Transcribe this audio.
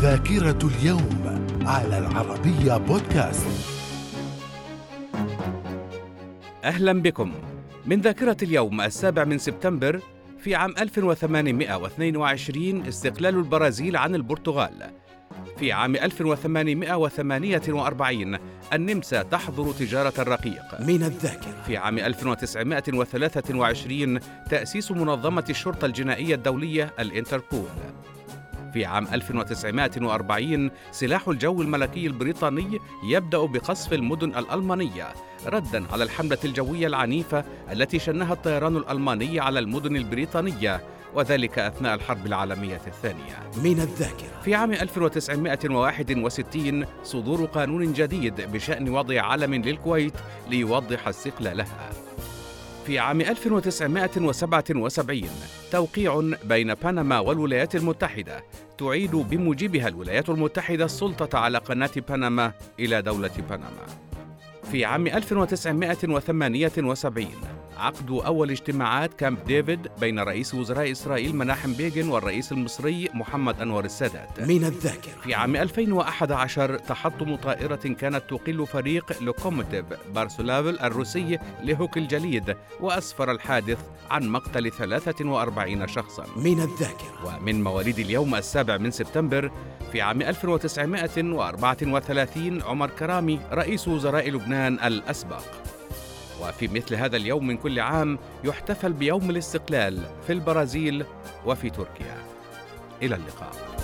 ذاكرة اليوم على العربية بودكاست. أهلا بكم. من ذاكرة اليوم السابع من سبتمبر في عام 1822 استقلال البرازيل عن البرتغال. في عام 1848 النمسا تحظر تجارة الرقيق. من الذاكرة. في عام 1923 تأسيس منظمة الشرطة الجنائية الدولية الانتربول في عام 1940 سلاح الجو الملكي البريطاني يبدأ بقصف المدن الألمانية ردا على الحملة الجوية العنيفة التي شنها الطيران الألماني على المدن البريطانية وذلك أثناء الحرب العالمية الثانية. من الذاكرة. في عام 1961 صدور قانون جديد بشأن وضع علم للكويت ليوضح استقلالها في عام 1977 توقيع بين بنما والولايات المتحدة تعيد بموجبها الولايات المتحدة السلطة على قناة بنما إلى دولة بنما. في عام 1978 عقد أول اجتماعات كامب ديفيد بين رئيس وزراء إسرائيل مناحم بيغن والرئيس المصري محمد أنور السادات. من الذاكرة. في عام 2011 تحطمت طائرة كانت تقل فريق لوكوموتيف ياروسلافل الروسي لهوكي الجليد وأسفر الحادث عن مقتل 43 شخصا. من الذاكرة. ومن مواليد اليوم السابع من سبتمبر في عام 1934 عمر كرامي رئيس وزراء لبنان الأسبق وفي مثل هذا اليوم من كل عام يحتفل بيوم الاستقلال في البرازيل وفي تركيا. إلى اللقاء.